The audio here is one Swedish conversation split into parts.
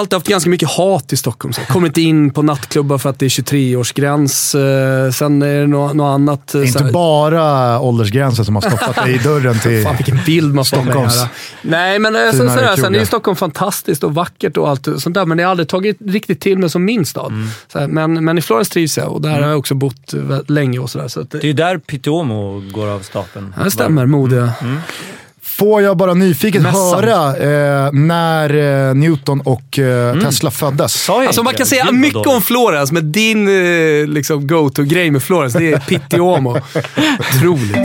alltid haft ganska mycket hat i Stockholm. Så. Kommer inte in på nattklubbar för att det är 23-årsgräns. Eh, sen är det något, något annat. eh, Inte så här- bara åldersgränsen som har stoppat dig i dörren till Fan vilken bild man får med Stockholms här. Nej, men eh, sen, sådär, sen är krogar. ju Stockholm fantastiskt och vackert och allt sånt där, men det har aldrig tagit riktigt till mig som min stad. Mm. Så här, men, men i Florens trivs jag och där har jag också bott länge och sådär. Så att, Det är ju där Piteåmo går av stapeln. det stämmer, mode. Får jag bara nyfiket Mässan. höra eh, när eh, Newton och eh, Tesla föddes? Alltså man kan säga Gud, mycket dåligt. om Florens, men din eh, liksom, go-to-grej med Florens, det är Pittiomo. Otroligt.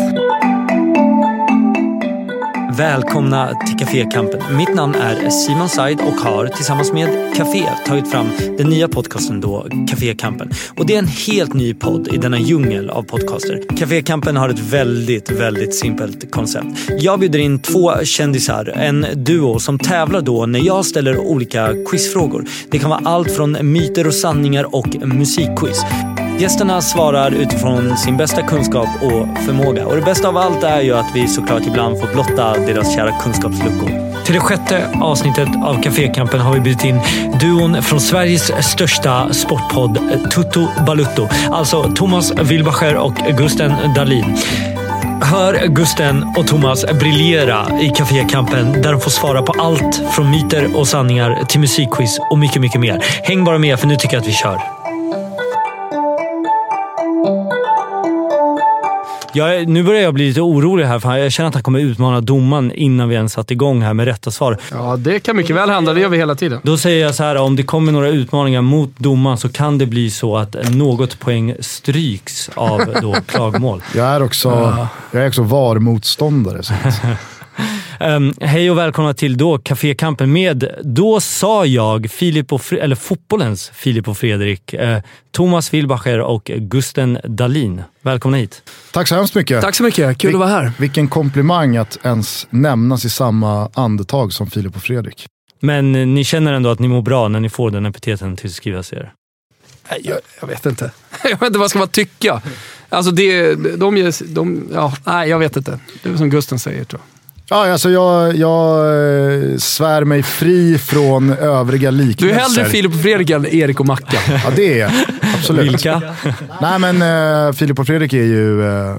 Välkomna till Cafékampen. Mitt namn är Simon Said och har tillsammans med Café tagit fram den nya podcasten då, Cafékampen. Och det är en helt ny podd i denna djungel av podcaster. Cafékampen har ett väldigt, väldigt simpelt koncept. Jag bjuder in två kändisar, en duo som tävlar då när jag ställer olika quizfrågor. Det kan vara allt från myter och sanningar och musikquiz. Gästerna svarar utifrån sin bästa kunskap och förmåga. Och det bästa av allt är ju att vi såklart ibland får blotta deras kära kunskapsluckor. Till det sjätte avsnittet av Cafékampen har vi bjudit in duon från Sveriges största sportpodd Tutto Balutto. Alltså Thomas Wilbacher och Gusten Dahlin. Hör Gusten och Thomas briljera i Cafékampen där de får svara på allt från myter och sanningar till musikquiz och mycket, mycket mer. Häng bara med för nu tycker jag att vi kör. Jag, nu börjar jag bli lite orolig här, för jag känner att han kommer utmana domaren innan vi ens satt igång här med rätta svar. Ja, det kan mycket väl hända. Det gör vi hela tiden. Då säger jag så här, om det kommer några utmaningar mot domaren så kan det bli så att något poäng stryks av då klagomål. Jag är också, jag är också VAR-motståndare. Um, hej och välkomna till då Cafékampen med, då sa jag, Filip och Fre- eller fotbollens Filip och Fredrik, eh, Thomas Wilbacher och Gusten Dahlin. Välkomna hit. tack så hemskt mycket. Tack så mycket. Kul att vara här. Vilken komplimang att ens nämnas i samma andetag som Filip och Fredrik. Men eh, ni känner ändå att ni mår bra när ni får den epiteten tillskrivas er? Nej, Jag, jag vet inte. Jag vet inte vad ska man tycka. Alltså det, de, ger- de, ja, nej, jag vet inte. Det är som Gusten säger tror jag. Ja, alltså jag, jag eh, svär mig fri från övriga Du liknelser. är hellre Filip och Fredrik än Erik och Mackan. Ja, det är jag. Absolut. Vilka? Nej, men eh, Filip och Fredrik är ju eh,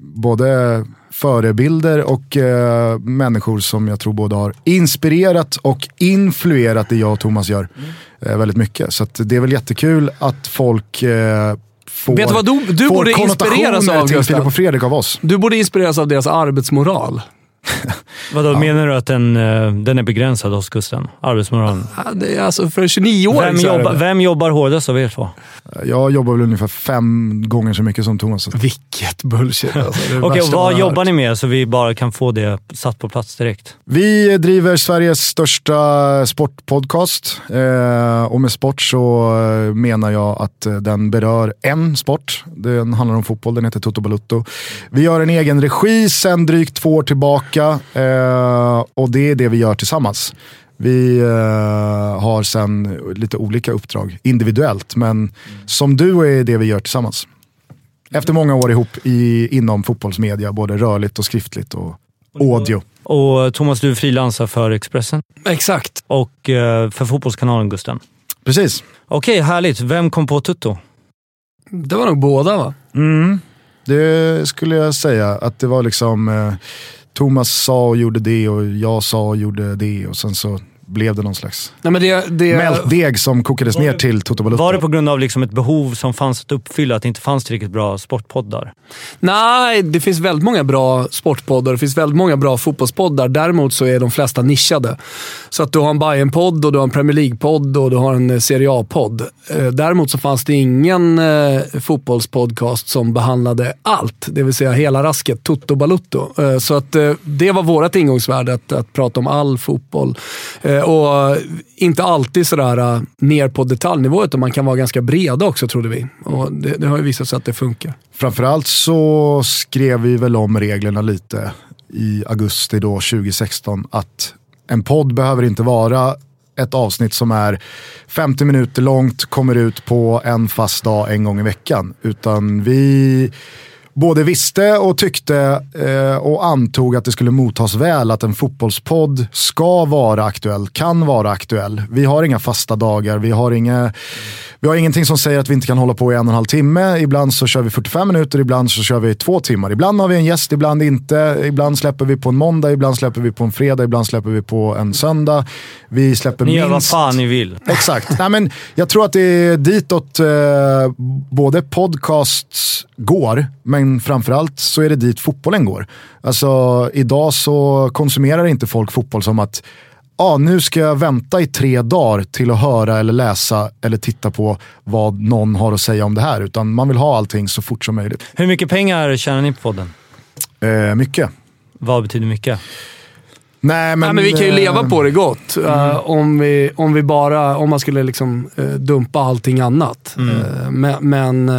både förebilder och eh, människor som jag tror både har inspirerat och influerat det jag och Thomas gör eh, väldigt mycket. Så att det är väl jättekul att folk eh, får, Vet du vad du- du får borde inspireras av, till Gustav? Filip och Fredrik av oss. Du borde inspireras av deras arbetsmoral. Vadå, menar du att den, eh, den är begränsad hos Gusten? Arbetsmoralen? Ja, det är alltså för en 29-åring Vem, jobba, vem jobbar hårdast av er två? Jag jobbar väl ungefär fem gånger så mycket som Thomas. Vilket bullshit alltså. Okej, värsta vad jobbar hört. ni med så vi bara kan få det satt på plats direkt? Vi driver Sveriges största sportpodcast eh, och med sport så eh, menar jag att den berör en sport. Den handlar om fotboll, den heter Toto Balutto. Vi gör en egen regi sedan drygt två år tillbaka eh, och det är det vi gör tillsammans. Vi eh, har sen lite olika uppdrag individuellt, men som duo är det vi gör tillsammans. Efter många år ihop i, inom fotbollsmedia, både rörligt och skriftligt och audio. Och Thomas, du frilansar för Expressen Exakt. och eh, för Fotbollskanalen Gusten. Precis. Okej, härligt. Vem kom på Tutto? Det var nog båda va? Mm. Det skulle jag säga. Att det var liksom eh, Thomas sa och gjorde det och jag sa och gjorde det och sen så blev det någon slags Nej, men det, det, mältdeg som kokades ner till Toto Balutto. Var det på grund av liksom ett behov som fanns att uppfylla, att det inte fanns tillräckligt bra sportpoddar? Nej, det finns väldigt många bra sportpoddar. Det finns väldigt många bra fotbollspoddar. Däremot så är de flesta nischade. Så att du har en bayern podd och du har en Premier League-podd och du har en eh, Serie A-podd. Eh, Däremot så fanns det ingen eh, fotbollspodcast som behandlade allt. Det vill säga hela rasket, Toto Balutto. Så att det var vårt ingångsvärde, att, att prata om all fotboll. Eh, och inte alltid sådär eh, ner på detaljnivå, utan man kan vara ganska breda också trodde vi. Och det, det har ju visat sig att det funkar. Framförallt så skrev vi väl om reglerna lite i augusti då 2016 att en podd behöver inte vara ett avsnitt som är 50 minuter långt, kommer ut på en fast dag en gång i veckan. Utan vi både visste och tyckte eh, och antog att det skulle mottas väl att en fotbollspodd ska vara aktuell, kan vara aktuell. Vi har inga fasta dagar, vi har, inga, vi har ingenting som säger att vi inte kan hålla på i en och en halv timme. Ibland så kör vi 45 minuter, ibland så kör vi två timmar. Ibland har vi en gäst, ibland inte. Ibland släpper vi på en måndag, ibland släpper vi på en fredag, ibland släpper vi på en söndag. Vi släpper Ni gör minst... vad fan ni vill. Exakt. Nej, men jag tror att det är ditåt eh, både podcasts går, men framförallt så är det dit fotbollen går. Alltså idag så konsumerar inte folk fotboll som att ah, nu ska jag vänta i tre dagar till att höra eller läsa eller titta på vad någon har att säga om det här. Utan man vill ha allting så fort som möjligt. Hur mycket pengar tjänar ni på podden? Eh, mycket. Vad betyder mycket? Nej, men, Nej, men vi kan ju eh, leva på det gott. eh, om, vi, om, vi bara, om man skulle liksom, eh, dumpa allting annat. Eh, men men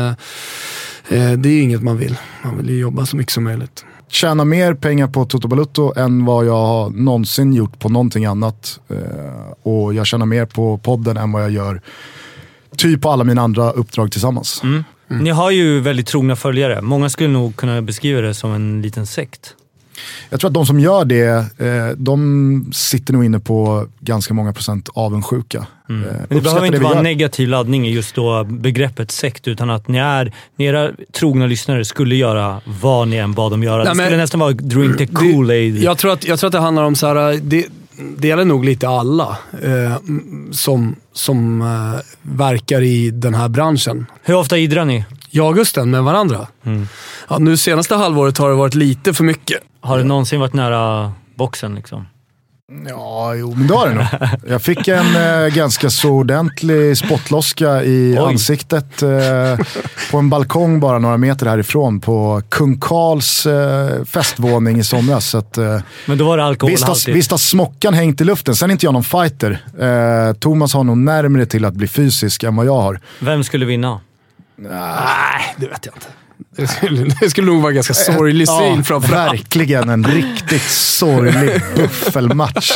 det är ju inget man vill. Man vill ju jobba så mycket som möjligt. tjäna mer pengar på Toto Balutto än vad jag har någonsin gjort på någonting annat. Eh, och jag tjänar mer på podden än vad jag gör typ på alla mina andra uppdrag tillsammans. Ni har ju väldigt trogna följare. Många skulle nog kunna beskriva det som en liten sekt. Jag tror att de som gör det, eh, de sitter nog inne på ganska många procent avundsjuka. Eh, Men det behöver inte vara en negativ laddning i just då begreppet sekt, utan att ni är, ni era trogna lyssnare skulle göra vad ni än bad dem göra. Nej, det men- skulle nästan vara drink the Kool-Aid. Jag tror, att, jag tror att det handlar om så här, det, det gäller nog lite alla eh, som, som eh, verkar i den här branschen. Hur ofta idrar ni? Jag och Gusten med varandra. Ja, nu senaste halvåret har det varit lite för mycket. Har det någonsin varit nära boxen? Liksom? Ja, jo, men det har det nog. Jag fick en eh, ganska så ordentlig spottloska i Oj. ansiktet eh, på en balkong bara några meter härifrån på Kung Karls eh, festvåning i somras. Så att, eh, Men då var det alkoholhaltigt. visst har smockan hängt i luften. Sen är inte jag någon fighter. Eh, Thomas har nog närmare till att bli fysisk än vad jag har. Vem skulle vinna? Nej, det vet jag inte. Det skulle, det skulle nog vara en ganska sorglig syn framförallt. verkligen en riktigt sorglig buffelmatch.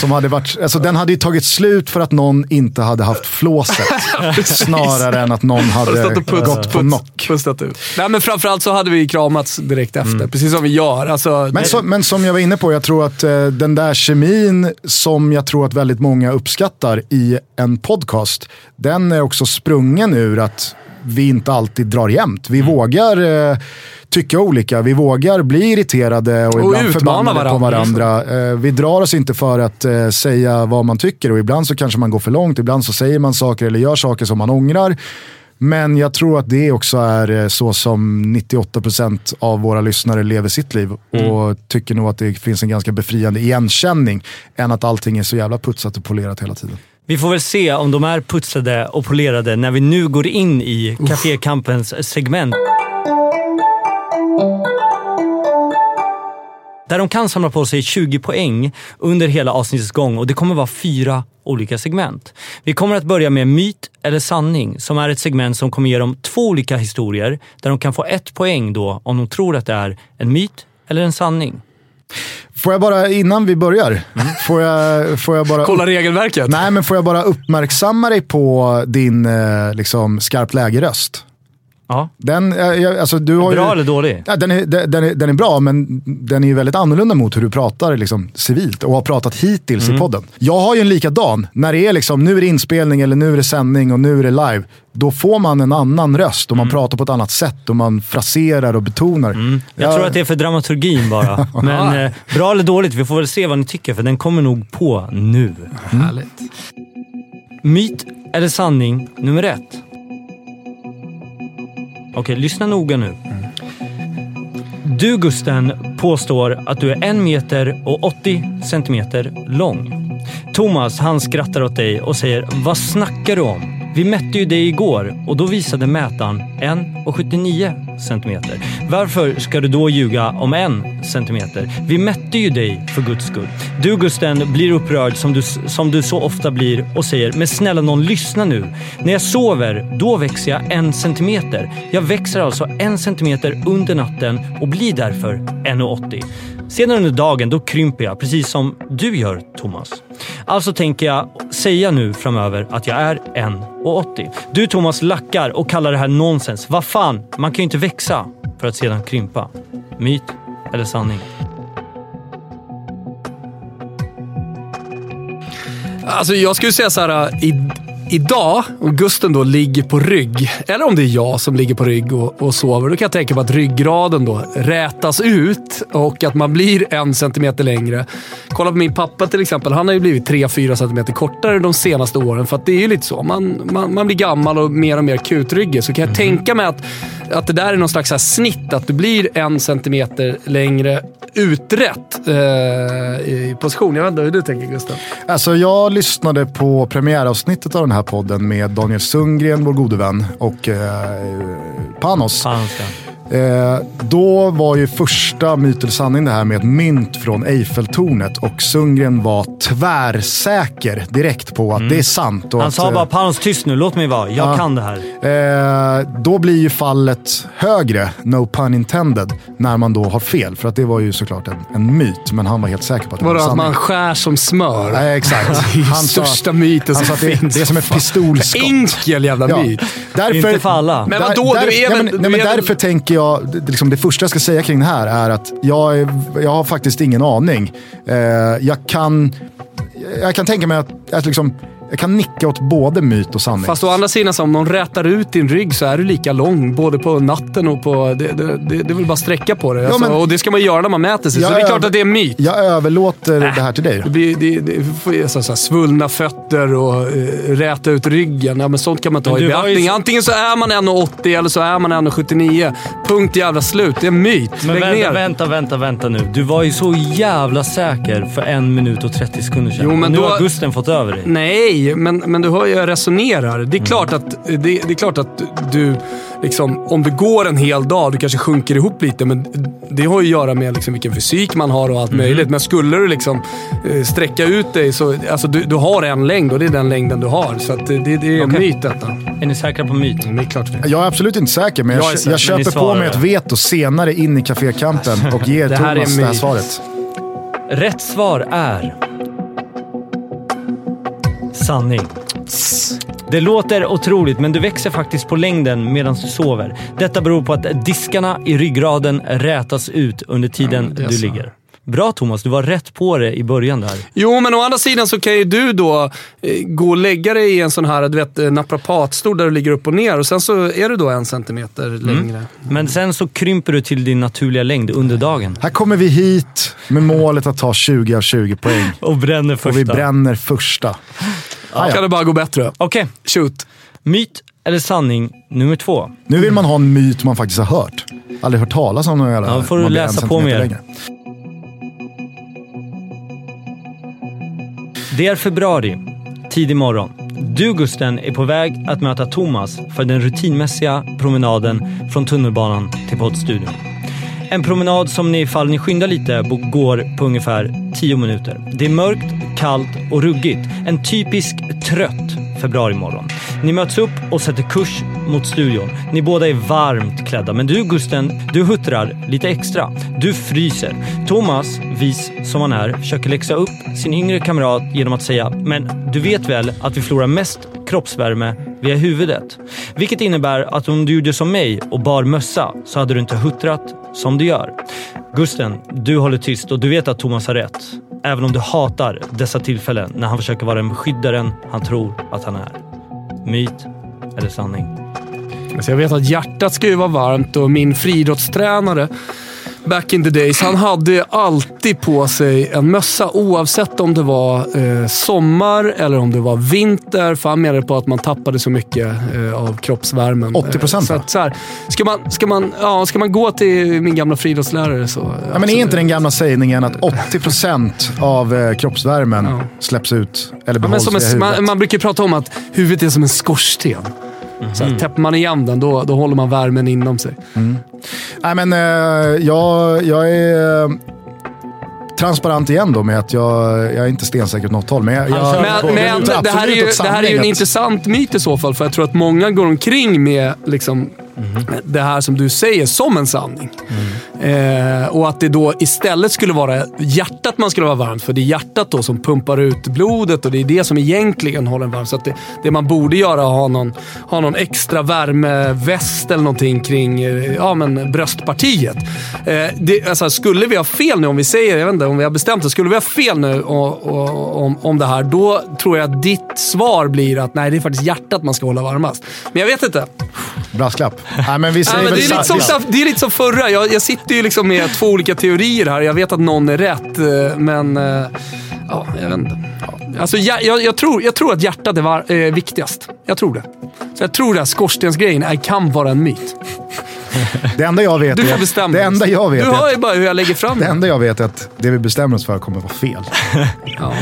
Som hade varit, alltså den hade ju tagit slut för att någon inte hade haft flåset. snarare än att någon hade puts, gått på knock. pustat ut. Nej, men framförallt så hade vi kramats direkt efter, precis som vi gör. Alltså, Men, så, men som jag var inne på, jag tror att eh, den där kemin som jag tror att väldigt många uppskattar i en podcast, den är också sprungen ur att vi inte alltid drar jämnt. Mm. Vi vågar eh, tycka olika, vi vågar bli irriterade och, Och ibland förbannade på varandra. varandra. Eh, vi drar oss inte för att eh, säga vad man tycker och ibland så kanske man går för långt, ibland så säger man saker eller gör saker som man ångrar. Men jag tror att det också är eh, så som 98% av våra lyssnare lever sitt liv. Och tycker nog att det finns en ganska befriande igenkänning än att allting är så jävla putsat och polerat hela tiden. Vi får väl se om de är putsade och polerade när vi nu går in i Cafékampens segment. Där de kan samla på sig 20 poäng under hela avsnittets gång och det kommer vara fyra olika segment. Vi kommer att börja med myt eller sanning som är ett segment som kommer ge dem två olika historier där de kan få ett poäng då om de tror att det är en myt eller en sanning. Får jag bara, innan vi börjar, får, jag, får jag bara... kolla regelverket. Nej, men får jag bara uppmärksamma dig på din eh, liksom, skarpt läge-röst? Ja. Den, eh, jag- alltså, du har Bra ju, eller dålig? Ja, den, är, den, är, den är bra, men den är ju väldigt annorlunda mot hur du pratar liksom, civilt och har pratat hittills i podden. Jag har ju en likadan. När det är liksom, nu är det inspelning eller nu är det sändning och nu är det live. Då får man en annan röst och man pratar på ett annat sätt och man fraserar och betonar. Jag tror att det är för dramaturgin bara. Men eh, bra eller dåligt, vi får väl se vad ni tycker för den kommer nog på nu. Härligt. Myt eller sanning nummer ett? Okej, lyssna noga nu. Du Gusten påstår att du är en meter och 80 centimeter lång. Thomas han skrattar åt dig och säger “Vad snackar du om? Vi mätte ju dig igår och då visade mätaren 1,79 centimeter. Varför ska du då ljuga om en centimeter? Vi mätte ju dig för guds skull. Du Gusten blir upprörd som du, som du så ofta blir och säger “Men snälla någon lyssna nu. När jag sover, då växer jag en centimeter. Jag växer alltså en centimeter under natten och blir därför 1,80. Senare under dagen, då krymper jag, precis som du gör Thomas. Alltså tänker jag säga nu framöver att jag är 1,80. Du Thomas lackar och kallar det här nonsens. Vad fan, man kan ju inte växa. för att sedan krympa. Myt eller sanning? Alltså jag skulle säga så här, i, idag, om Gusten då ligger på rygg, eller om det är jag som ligger på rygg och, och sover, då kan jag tänka mig att ryggraden då rätas ut och att man blir en centimeter längre. Kolla på min pappa till exempel. Han har ju blivit 3-4 centimeter kortare de senaste åren. För att det är ju lite så. Man, man, man blir gammal och mer och mer kutryggig. Så kan jag tänka mig att, att det där är någon slags här snitt. Att du blir en centimeter längre uträtt eh, i position. Jag vet inte hur du tänker Gustav? Alltså jag lyssnade på premiäravsnittet av den här podden med Daniel Sundgren, vår gode vän, och eh, Panos. Panos, ja. Eh, då var ju första myt eller sanning det här med ett mynt från Eiffeltornet och Sundgren var tvärsäker direkt på att det är sant. Och Han att, sa eh, bara “Panos, tyst nu. Låt mig vara. Jag Ja. kan det här”. Eh, då blir ju fallet högre, no pun intended, när man då har fel. För att det var ju såklart en, en myt, men han var helt säker på att det Vadå var att sanning. man skär som smör? Nej, exakt. Det är Han sa- största myten Han som sa att det, finns. det är som ett pistolskott. Enkel jävla Ja. myt. Därför, Inte för alla. Men vadå, där, du är ja, väl- men, nej, men därför tänker jag, det, liksom, det första jag ska säga kring det här är att jag, är, jag har faktiskt ingen aning. Eh, jag, kan, jag kan tänka mig att, att liksom, jag kan nicka åt både myt och sanning. Fast å andra sidan, så om någon rätar ut din rygg så är du lika lång. Både på natten och på... Det, det, det, det väl bara sträcka på det. Alltså, men- och det ska man göra när man mäter sig. Så det är klart att det är myt. jag överlåter det här till dig. Det blir, det, det, får- så, så här, svullna fötter och eh, räta ut ryggen. Ja, men sånt kan man ha i du har ju beaktning. så- Antingen så är man 1,80 eller så är man 1,79. Punkt jävla slut. Det är en myt. Men Lägg vänta, ner. vänta, vänta, vänta nu. Du var ju så jävla säker för en minut och 30 sekunder sedan. Jo, men nu då- har Gusten fått över dig. Nej, men, men du hör ju jag resonerar. Mm. Det är, klart att, det, det är klart att du, liksom, om du går en hel dag, du kanske sjunker ihop lite, men det har ju att göra med liksom vilken fysik man har och allt Mm. möjligt. Men skulle du liksom eh, sträcka ut dig så, alltså du, du har en längd och det är den längden du har. Så att det, det, det är en Okej. myt detta. Är ni säkra på myt? Det är klart det. Jag är absolut inte säker, men jag, Jag är jag, säker, men ni köper på mig ett det. veto senare in i kafékampen och ger Det här är Thomas det här svaret. Rätt svar är... Sanning. Det låter otroligt, men du växer faktiskt på längden medan du sover. Detta beror på att diskarna i ryggraden rätas ut under tiden är du ligger. Bra Thomas, du var rätt på det i början där. Jo, men å andra sidan så kan ju du då eh, gå och lägga dig i en sån här du vet, eh, naprapatstol där du ligger upp och ner och sen så är du då en centimeter Mm. längre. Men sen så krymper du till din naturliga längd under dagen. Här kommer vi hit med målet att ta 20 av 20 poäng. Och bränner första. Och vi bränner första. Ah, Kan ja. det bara gå bättre? Okej, Shoot. myt eller sanning nummer två. Nu vill man ha en myt man faktiskt har hört. Aldrig hört talas om någon jävla... Ja, får du läsa på mer. längre. Det är februari, tidig morgon. Du Gusten är på väg att möta Thomas för den rutinmässiga promenaden från tunnelbanan till poddstudion. En promenad som ni ifall ni skyndar lite går på ungefär 10 minuter. Det är mörkt, kallt och ruggigt. En typisk trött februarimorgon. Ni möts upp och sätter kurs mot studion. Ni båda är varmt klädda, men du Gusten, du huttrar lite extra. Du fryser. Thomas, vis som han är, försöker läxa upp sin yngre kamrat genom att säga “Men du vet väl att vi förlorar mest kroppsvärme via huvudet?” Vilket innebär att om du gjorde som mig och bar mössa så hade du inte huttrat som du gör. Gusten, du håller tyst och du vet att Thomas har rätt. Även om du hatar dessa tillfällen när han försöker vara den beskyddaren han tror att han är. Myt eller sanning? Alltså jag vet att hjärtat ska ju vara varmt och min friidrottstränare back in the days, han hade alltid på sig en mössa oavsett om det var eh, sommar eller om det var vinter. För han menade på att man tappade så mycket eh, av kroppsvärmen. 80% Eh, så va? att, så ska, man, ska, man, ja, ska man gå till min gamla friidrottslärare så... Ja, men är inte den gamla sägningen att 80% av eh, kroppsvärmen Ja. släpps ut eller Ja, men behålls som en, man, man brukar prata om att huvudet är som en skorsten. Så Mhm. här, täpper man igen den, då, då håller man värmen inom sig. Nej, men eh, jag, jag är eh, transparent igen då med att jag, jag är inte stensäker åt något håll. Men, jag, jag, Men, men det, här är ju, det här är ju en intressant myt i så fall, för jag tror att många går omkring med liksom, det här som du säger som en sanning. Eh, och att det då istället skulle vara hjärtat man skulle vara varmt för. Det är hjärtat då som pumpar ut blodet och det är det som egentligen håller en varm. Så att det, det man borde göra är att ha någon, ha någon extra värmeväst eller någonting kring eh, ja, men bröstpartiet. Eh, det, alltså, skulle vi ha fel nu, om vi säger, jag vet inte, om vi har bestämt det, skulle vi ha fel nu och, och, om, om det här, då tror jag att ditt svar blir att nej, det är faktiskt hjärtat man ska hålla varmast. Men jag vet inte. Brasklapp. Nej, men vi säger men väl det, är lite som, det är lite som förra. Jag, jag sitter ju liksom med två olika teorier här. Jag vet att någon är rätt, eh, men... eh, Ja, jag vet inte. Alltså, jag, jag, jag, tror, jag tror att hjärtat är var, eh, viktigast. Jag tror det. Så jag tror att skorstensgrejen kan vara en myt. Det enda jag vet Du är får att, bestämma. det enda jag vet du är hör ju bara hur jag lägger fram det det. enda jag vet är att det vi bestämmer oss för kommer vara fel. Ja.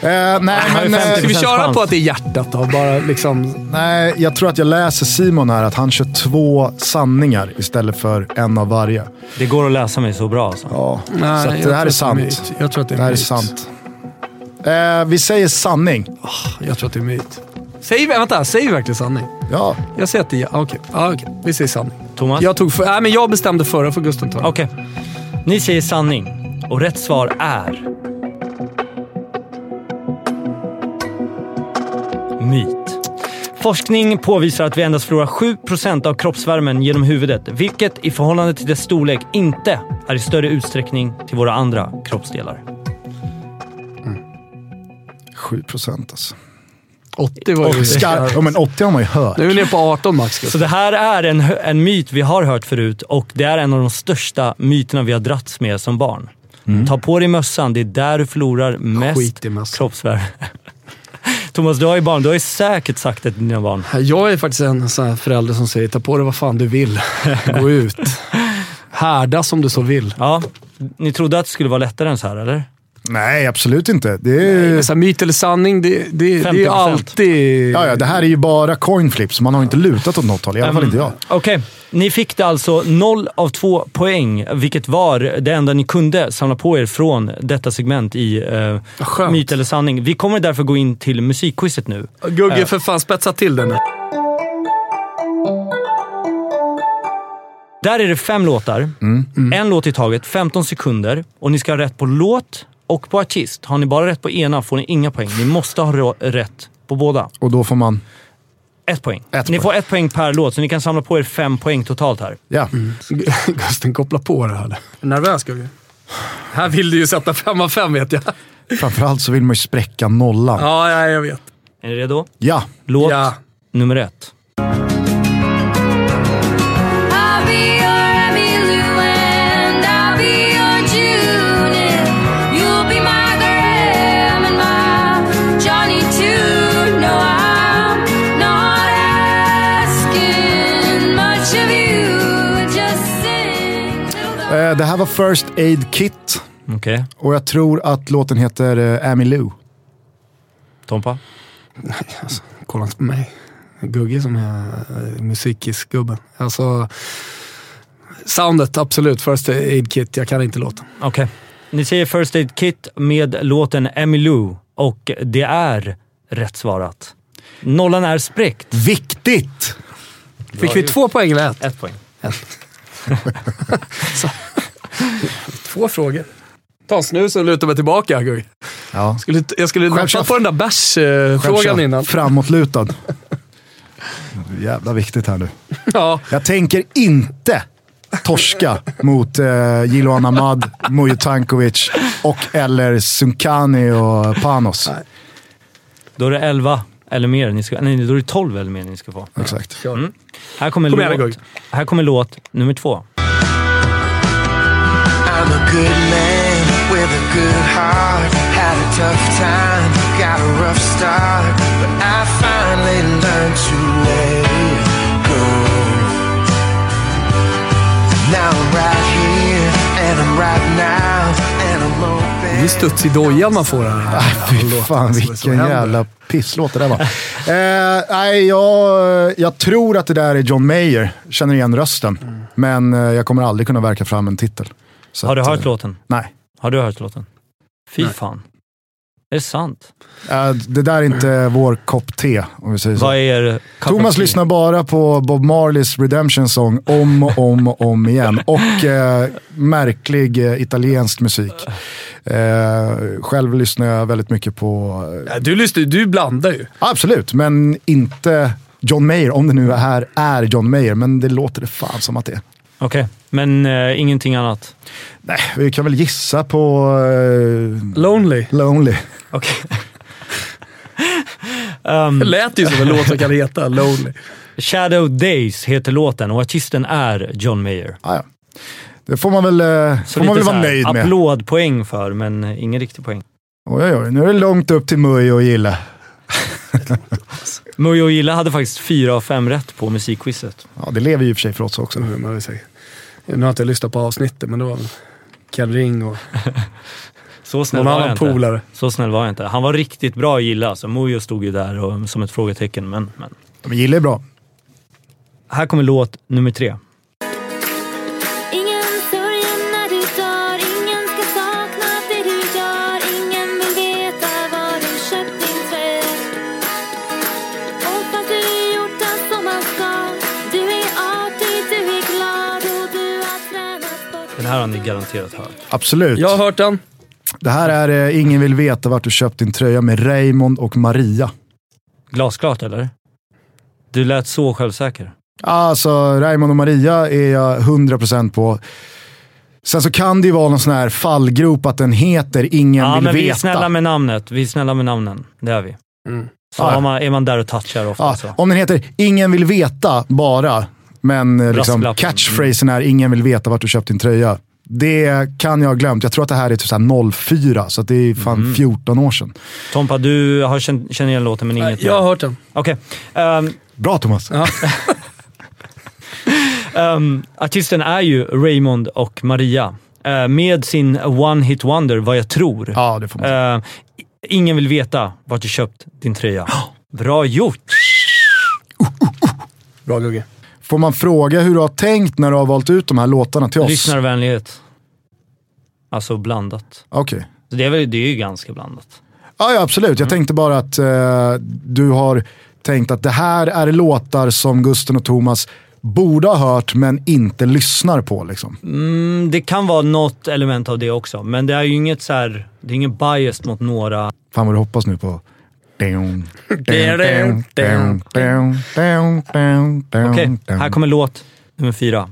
Eh, nej, men, eh, 50 Ska vi köra chans. på att det är hjärtat då? Bara liksom... nej, jag tror att jag läser Simon här att han kör två sanningar istället för en av varje. Det går att läsa mig så bra alltså. Ja, Nej, så att det här är sant. Jag tror att det är Det här är sant. Eh, vi säger sanning. Jag tror att det är myt. Säger vi, vänta, säger vi verkligen sanning? Ja, Jag säger att det är... Okej, ja, okej. vi säger sanning. Thomas? Jag, tog för, nej, men jag bestämde förra, för Gusten det. Okej. Ni säger sanning och rätt svar är... Myt. Forskning påvisar att vi endast förlorar 7% av kroppsvärmen genom huvudet, vilket i förhållande till dess storlek inte är i större utsträckning till våra andra kroppsdelar. 7 procent alltså. 80 var ju... Ska, ja, men 80 har man ju hört. Nu är vi nere på 18 max. Så det här är en, en myt vi har hört förut och det är en av de största myterna vi har dratts med som barn. Ta på dig mössan, det är där du förlorar mest kroppsvärme. Thomas, du har ju barn. Du har ju säkert sagt det till dina barn. Jag är faktiskt en sån här förälder som säger ta på dig vad fan du vill. Gå ut. Härda som du så vill. Ja, ni trodde att det skulle vara lättare än så här, eller? Nej, absolut inte. Det är, Så här, myt eller sanning, det, det, det är ju 50%. alltid... ja, ja, det här är ju bara coin flips. Man har inte lutat åt något håll. I alla fall inte jag. Okej, ni fick det alltså 0 av 2 poäng, vilket var det enda ni kunde samla på er från detta segment i skönt. Myt eller sanning. Vi kommer därför gå in till musikquizet nu. Gugge, för fan spetsa till den nu. Där är det fem låtar. En låt i taget, 15 sekunder. Och ni ska ha rätt på låt och på artist. Har ni bara rätt på ena får ni inga poäng. Ni måste ha rätt på båda. Och då får man... Ett poäng. Ett ni poäng. får ett poäng per låt, så ni kan samla på er fem poäng totalt här. Ja. Gusten, koppla på det här. Nervös Gugge? Här vill du ju sätta fem av fem vet jag. Framförallt så vill man ju spräcka nollan. Ja, ja jag vet. Är ni redo? Ja. Låt Ja. nummer ett. Det här var First Aid Kit Okej. och jag tror att låten heter eh, Amy Lou. Tompa? Kolla inte på mig. Gugge som är uh, musikis-gubben. Alltså, soundet, absolut. First Aid Kit. Jag kan inte låten. Okej. Ni säger First Aid Kit med låten Emmylou och det är rätt svarat. Nollan är spräckt. Viktigt! Fick vi två poäng eller ett? Ett poäng. Två frågor. Ta en snus och luta mig tillbaka, Gugge. Ja. Skulle, jag skulle nappa på den där bärs-frågan innan. Framåtlutad. Jävla viktigt här nu. Ja, Jag tänker inte torska mot eh, Jiloan Ahmad, Mujo Tankovic och eller Sunkani och Panos. Då är det 11 eller mer ni ska... Nej, då är det 12 eller mer ni ska få. Exakt. kör. Här kommer, Kom låt, här kommer låt nummer två. I'm a good man with a good heart. Had a tough time, got a rough start, but I finally learned to let it go. Now I'm right here, and I'm right now, and I'm open. Det är studs i dojan man får här. Fy fan vilken jävla pisslåt det där var. eh, nej, jag, jag tror att det där är John Mayer. Känner igen rösten. Men eh, jag kommer aldrig kunna verka fram en titel. Så Har du att, hört eh, låten? Nej. Har du hört låten? Fy fan. Är det sant? Äh, det där är inte vår kopp te, om vi säger så. Vad är Thomas lyssnar bara på Bob Marleys Redemption Song om och om och om igen. Och eh, märklig eh, italiensk musik. Själv lyssnar jag väldigt mycket på, Ja, Du, lyssnar, du blandar ju. absolut, men inte John Mayer, om det nu här är John Mayer. Men det låter det fan som att det är. Okej, men eh, ingenting annat? Nej, vi kan väl gissa på eh, Lonely. Lonely. Okej. um, Det lät ju som en låt som kan heta Lonely. Shadow Days heter låten och artisten är John Mayer. Ah, ja. Det får man väl, eh, får man väl vara här nöjd med. Applådpoäng för, men ingen riktig poäng. Oj, oj, oj, nu är det långt upp till Mui och Gille. Mujo och Gilla hade faktiskt fyra av fem rätt på musikquizet. Ja, det lever ju i och för sig för oss också. Mm, man vill säga. Nu har inte jag lyssnat på avsnittet, men det var Ken Ring och Så snäll någon var jag annan inte. polare. Så snäll var jag inte. Han var riktigt bra att gilla, så Mujo stod ju där och, som ett frågetecken. Men, men. Men Gille är bra. Här kommer låt nummer tre. Den här har ni garanterat hört. Absolut. Jag har hört den. Det här är eh, Ingen vill veta vart du köpt din tröja med Raymond och Maria. Glasklart eller? Du lät så självsäker. Alltså, Raymond och Maria är jag 100% på. Sen så kan det ju vara någon sån här fallgrop att den heter Ingen Ja, vill men vi är veta. snälla med namnet. Vi är snälla med namnen. Det är vi. Mm. Så Ja. har man, är man där och touchar ofta ja, så. om den heter Ingen vill veta bara, men eh, liksom, catchphrasen är Ingen vill veta vart du köpt din tröja. Det kan jag ha glömt. Jag tror att det här är typ så här 04, så att det är fan Mm. 14 år sedan. Tompa, du har känt, känner igen låten men inget Jag har hört den. Okej. Ehm, Bra Thomas. Ja. ehm, artisten är ju Raymond och Maria. Eh, med sin One Hit Wonder, vad jag tror. Ja, det får man. Eh, ingen vill veta vart du köpt din tröja. Bra gjort! Bra Gugge. Får man fråga hur du har tänkt när du har valt ut de här låtarna till oss? Lyssnarvänlighet. Alltså blandat. Okej. Så det är, väl, det är ju ganska blandat. Ja, ja, absolut. Jag tänkte bara att eh, du har tänkt att det här är låtar som Gusten och Thomas borde ha hört men inte lyssnar på. Liksom. Mm, det kan vara något element av det också, men det är ju inget så här, det är ingen bias mot några. Fan vad du hoppas nu på... Okej, här kommer låt nummer fyra.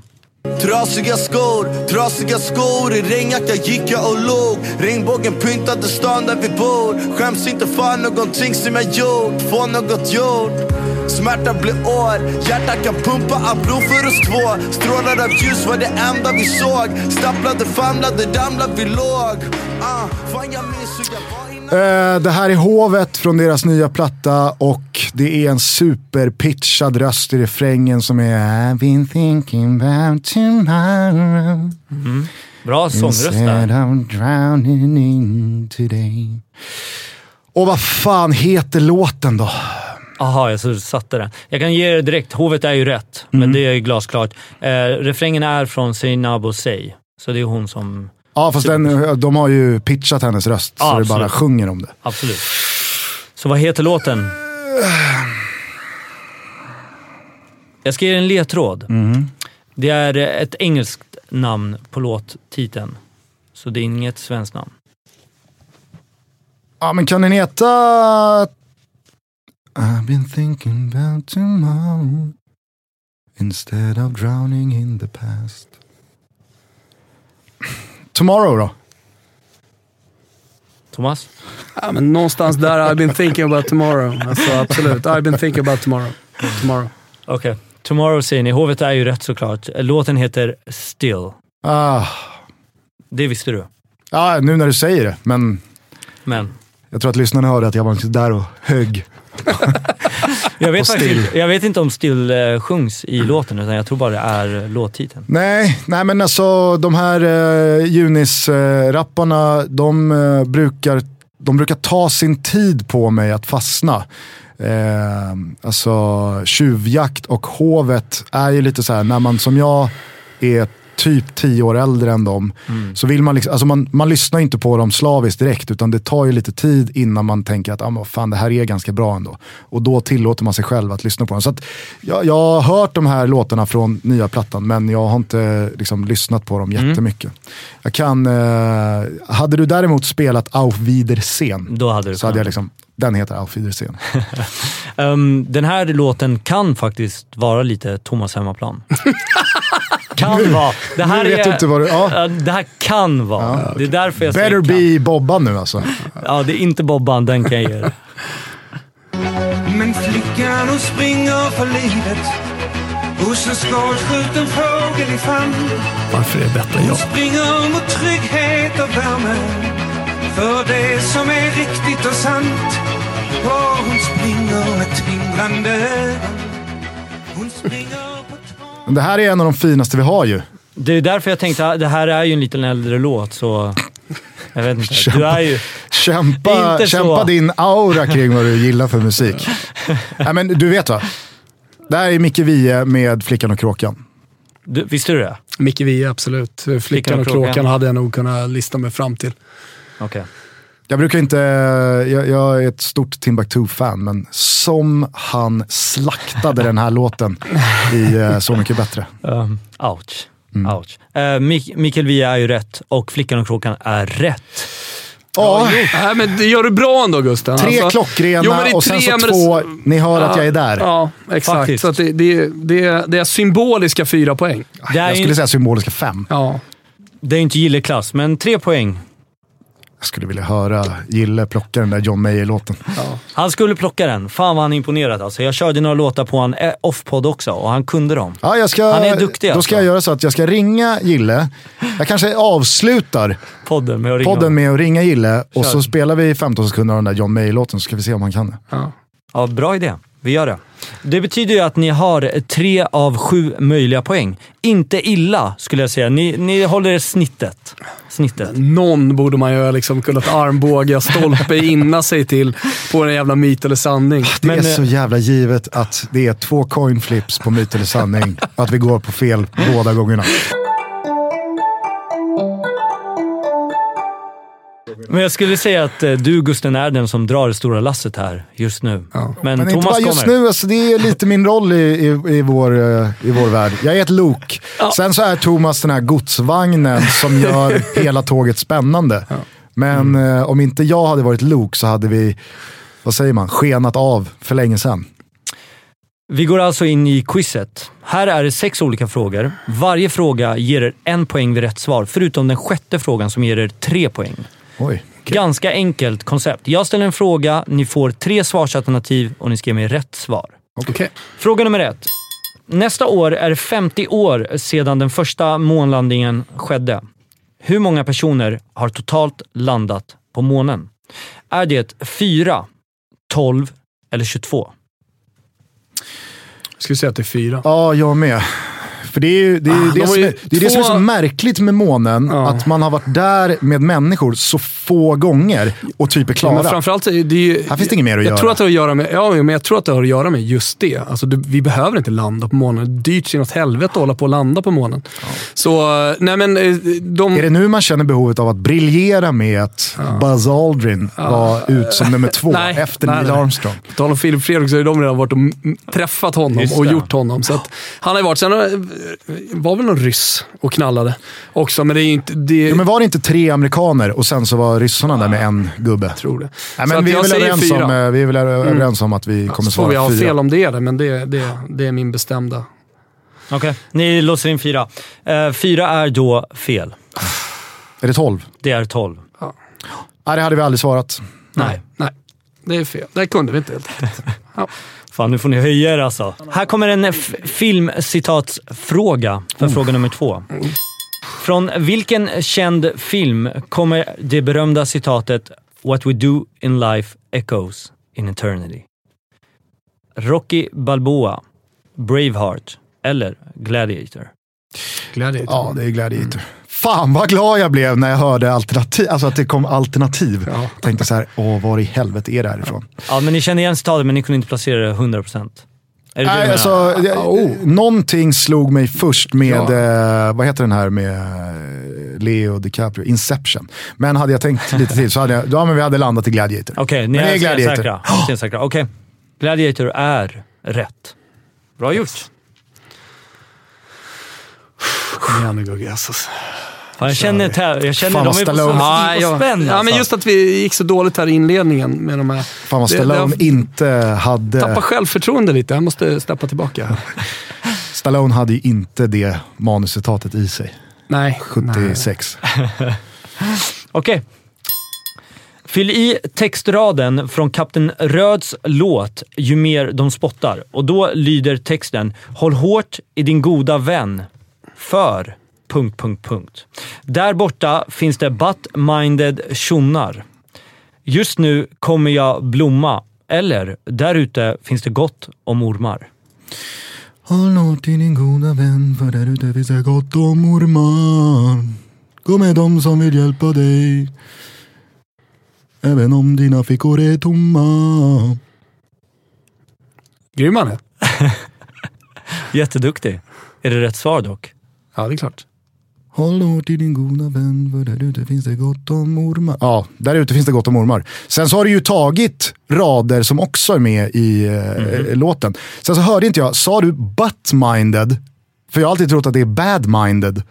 Trasiga skor, trasiga skor. I regnjacka gick jag och låg Regnbågen pyntade stan där vi bor. Skäms inte för någonting som jag gjort. Få något gjort. Smärta blir år. Hjärtat kan pumpa av blod för oss två. Strålar av ljus var det enda vi såg. Stapplade, famlade, ramlade, vi låg. Uh, Fan jag minns hur jag var det här är Hovet från deras nya platta och det är en superpitchad röst i refrängen som är I've been thinking about tomorrow Bra sångröst där. drowning in today. Och vad fan heter låten då? Aha, jag satte den. Jag kan ge er direkt, hovet är ju rätt, men det är glasklart. Eh, refrängen är från Seinabo Say, så det är hon som... Ja fast den, de har ju pitchat hennes röst Ja, så det absolut. bara sjunger om det. Absolut. Så vad heter låten? Jag ska ge er en ledtråd. Det är ett engelskt namn på låttiteln, så det är inget svenskt namn. Ja men kan den heta... I've been thinking about tomorrow Instead of drowning in the past Tomorrow då? Thomas? Ja, men någonstans där, I've been thinking about tomorrow. Alltså, absolut, I've been thinking about tomorrow. tomorrow. Okej. Tomorrow säger ni. Hovet är ju rätt såklart. Låten heter Still. Ah, Det visste du. ja, nu när du säger det, men Men jag tror att lyssnarna hörde att jag var inte där och högg. jag vet, faktiskt, jag vet inte om Still eh, sjungs i låten, utan jag tror bara det är låttiteln. Nej, nej men alltså de här eh, Junis-rapparna, de, eh, brukar, de brukar ta sin tid på mig att fastna. Eh, alltså tjuvjakt och hovet är ju lite så här när man som jag är typ tio år äldre än dem. Så vill man, liksom, alltså man, man lyssnar inte på dem slaviskt direkt, utan det tar ju lite tid innan man tänker att ah, fan, det här är ganska bra ändå. Och då tillåter man sig själv att lyssna på dem. Så att, jag, jag har hört de här låtarna från nya plattan, men jag har inte liksom, lyssnat på dem jättemycket. Jag kan, eh, hade du däremot spelat Auf Wiedersehen, Då hade du så hade jag liksom, den heter Auf Wiedersehen. Ehm, den här låten kan faktiskt vara lite Thomas hemmaplan. kan vara. Det här vet är, inte vad du- ja. Ja, Det här kan vara. Det är därför jag Better säger kan. be Bobban nu alltså. Ja, det är inte Bobban, den kan jag ge dig. Men flickan hon springer för livet hos en skadskjuten fågel i famn. Varför är detta Hon jag? springer mot trygghet och värme för det som är riktigt och sant. Och hon springer med tindrande ögon. Hon springer. Men det här är en av de finaste vi har ju. Det är därför jag tänkte att det här är ju en liten äldre låt, så... Jag vet inte. Du är ju... Kämpa, Inte så. kämpa din aura kring vad du gillar för musik. Nej, men du vet va? Det här är Micke Wiehe med Flickan och Kråkan. Du, visste du det? Micke Wiehe, absolut. Flickan och kråkan hade jag nog kunnat lista mig fram till. Okej. Jag brukar inte, jag, jag är ett stort Timbuktu-fan, men som han slaktade den här låten i eh, Så mycket bättre. Um, ouch. Mm. ouch. Uh, Mik- Mikael Wiehe är ju rätt och Flickan och Kråkan är rätt. Ja, Nej, men det gör du bra ändå Gusten. tre Alltså, klockrena jo, men det är och sen tre, så men det- två, ni hör att jag är där. Ja, exakt. Faktiskt. Så att det, det, det, det är symboliska fyra poäng. Jag skulle säga symboliska fem. Ja. det är inte gilleklass, men tre poäng. Jag skulle vilja höra Gille plocka den där John Mayer-låten. Han skulle plocka den. Fan vad han är imponerad alltså. Jag körde några låtar på han eh, off-podd också och han kunde dem. Ja, jag ska, Han är duktig, Då alltså. ska jag göra så att jag ska ringa Gille. Jag kanske avslutar Podden med att ringa podden med att ringa Gille och Kör. så spelar vi 15 sekunder av den där John Mayer-låten så ska vi se om han kan det. ja. Ja, bra idé. Vi gör det. Det betyder ju att ni har tre av sju möjliga poäng. Inte illa skulle jag säga. Ni, ni håller snittet. Snittet. Någon borde man ju ha liksom kunnat armbåga, stolpe inna sig till på en jävla myt eller sanning. Det Men, är eh, så jävla givet att det är två coin flips på myt eller sanning. att vi går på fel båda gångerna. Men jag skulle säga att eh, du Gusten är den som drar det stora lasset här just nu. Men, Men inte Thomas bara just kommer. nu, alltså, det är lite min roll i, i, i, vår, eh, i vår värld. Jag är ett lok. Sen så är Thomas den här godsvagnen som gör hela tåget spännande. Men eh, om inte jag hade varit lok så hade vi, vad säger man, skenat av för länge sedan. Vi går alltså in i quizet. Här är det sex olika frågor. Varje fråga ger er en poäng vid rätt svar, förutom den sjätte frågan som ger er tre poäng. Oj. Ganska enkelt koncept. Jag ställer en fråga, ni får tre svarsalternativ och ni ska ge mig rätt svar. Okej. Fråga nummer ett. Nästa år är det 50 år sedan den första månlandningen skedde. Hur många personer har totalt landat på månen? Är det 4, 12 eller 22? Jag skulle säga att det är fyra. Ja, jag med. För det är ju det, är, Ah, det, de som är, det, är det som är så två- märkligt med månen. Ja. Att man har varit där med människor så få gånger och typ är Ja, klara. men framförallt, det är ju, Här finns det inget mer att jag göra. Tror att det har att göra med, ja, men jag tror att det har att göra med just det. Alltså, du, vi behöver inte landa på månen. Det är dyrt sin åt helvete att hålla på och landa på månen. Så, eh, nej men eh, de... Är det nu man känner behovet av att briljera med att Buzz Aldrin var ut som nummer två Nej, efter nej, Neil. Armstrong? På tal om Filip Fredrik så har ju de redan varit och träffat honom och gjort honom. Så att han har varit, sen var väl någon ryss och knallade också, men det är ju inte... Det, Jo, men var det inte tre amerikaner och sen så var ryssarna där med en gubbe? tror det. Nej, Så men vi, är jag väl fyra. om, eh, vi är väl överens om att vi kommer Så får vi svara ha fyra. fel om det är det, men det, det, det är min bestämda... Okej. Ni låser in fyra. Eh, fyra är då fel. Är det tolv? Det är 12. Nej, det hade vi aldrig svarat. Nej. Nej, det är fel. Det kunde vi inte helt enkelt. Fan, nu får ni höja er alltså. Här kommer en filmcitatsfråga för fråga nummer två. Från vilken känd film kommer det berömda citatet “What we do in life echoes in eternity”? Rocky Balboa, Braveheart eller Gladiator? Gladiator. Ja, det är Gladiator. Fan vad glad jag blev när jag hörde alternativ, alltså att det kom alternativ. Ja. Tänkte så här, åh var i helvete är det här ifrån? Ja, men ni känner igen citatet men ni kunde inte placera det 100%. Är det det Nej, alltså, menar? det- Oh. Någonting slog mig först med, Ja. eh, vad heter den här med eh, Leo DiCaprio, Inception. Men hade jag tänkt lite till så hade jag, ja, men vi hade landat i Gladiator. Okej, ni Men är är Gladiator. Okej. Gladiator är rätt. Bra gjort. Kom igen nu Gugge. Fan, jag känner, tä- jag känner Fan, de är på Stallone. samma Ja, spänn ja, alltså. men just att vi gick så dåligt här i inledningen med de här... Fan vad Det- Stallone det- inte hade... Tappa självförtroende lite. Jag måste steppa tillbaka. Stallone hade ju inte det manuscitatet i sig. Nej. nej. 76. Okej. Fyll i textraden från Kapten Röds låt Ju mer de spottar. Och då lyder texten “Håll hårt i din goda vän, för... Punkt, punkt, punkt. Där borta finns det butt-minded tjonnar. Just nu kommer jag blomma. Eller, där ute finns det gott om ormar. Håll hårt till din goda vän för där ute finns det gott om ormar. Gå med dem som vill hjälpa dig. Även om dina fickor är tomma. Grym han är. Jätteduktig. Är det rätt svar dock? Ja, det är klart. Håll hårt till din goda vän för där ute finns det gott om ormar. Ja, där ute finns det gott om ormar. Sen så har du ju tagit rader som också är med i eh, låten. Sen så hörde inte jag, sa du butt-minded? För jag har alltid trott att det är bad-minded.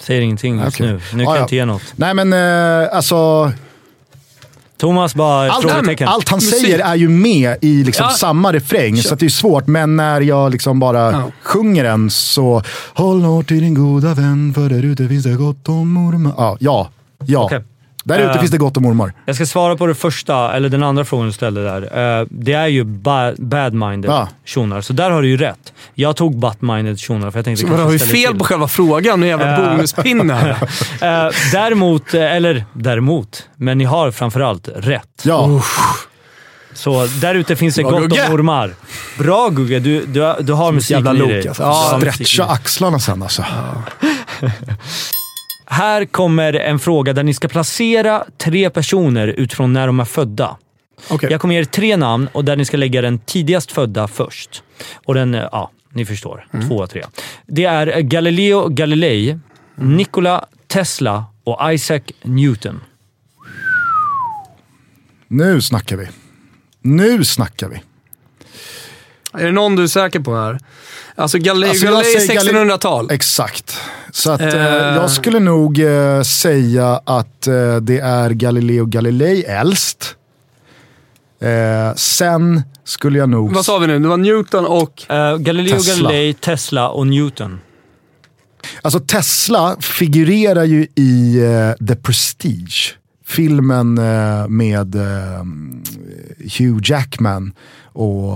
Säger ingenting just Okej. nu. Nu kan Ja, jag ja. inte ge något. Nej men eh, alltså, Thomas bara allt, frågetecken. allt han Musik. säger är ju med i liksom Ja. samma refräng, så att det är svårt. Men när jag liksom bara Ja. sjunger den så, håll hårt till din goda vän för där ute finns det gott om ormar. Ja, ja. ja. Okej. Där ute Eh. finns det gott om ormar. Jag ska svara på det första, eller den andra frågan du ställde där. Eh, det är ju ba- bad-minded Ja. tjonar, så där har du ju rätt. Jag tog butt-minded tjonar för jag tänkte Så man har ju fel till. på själva frågan. Nu jävla Eh. bonuspinne. Eh, däremot, eller däremot, men ni har framförallt rätt. Ja. Så där ute finns det Bra, gott Gugge. om ormar. Bra Gugge, du, du, du har musik jävla i lok, dig. alltså. Ja, Stretcha axlarna sen alltså. Här kommer en fråga där ni ska placera tre personer utifrån när de är födda. Okej. Jag kommer ge er tre namn och där ni ska lägga den tidigast födda först. Och den, eh, ja, ni förstår. Två, tre. Det är Galileo Galilei, Nikola Tesla och Isaac Newton. Nu snackar vi. Nu snackar vi. Är det någon du är säker på här? Alltså Galilei, Alltså, Galil- 1600-tal. Exakt. Så att, eh, Eh. jag skulle nog eh, säga att eh, det är Galileo Galilei äldst. Eh, sen skulle jag nog... Vad sa vi nu? Det var Newton och... Galileo Tesla. Galilei, Tesla och Newton. Alltså Tesla figurerar ju i The Prestige. Filmen med Hugh Jackman och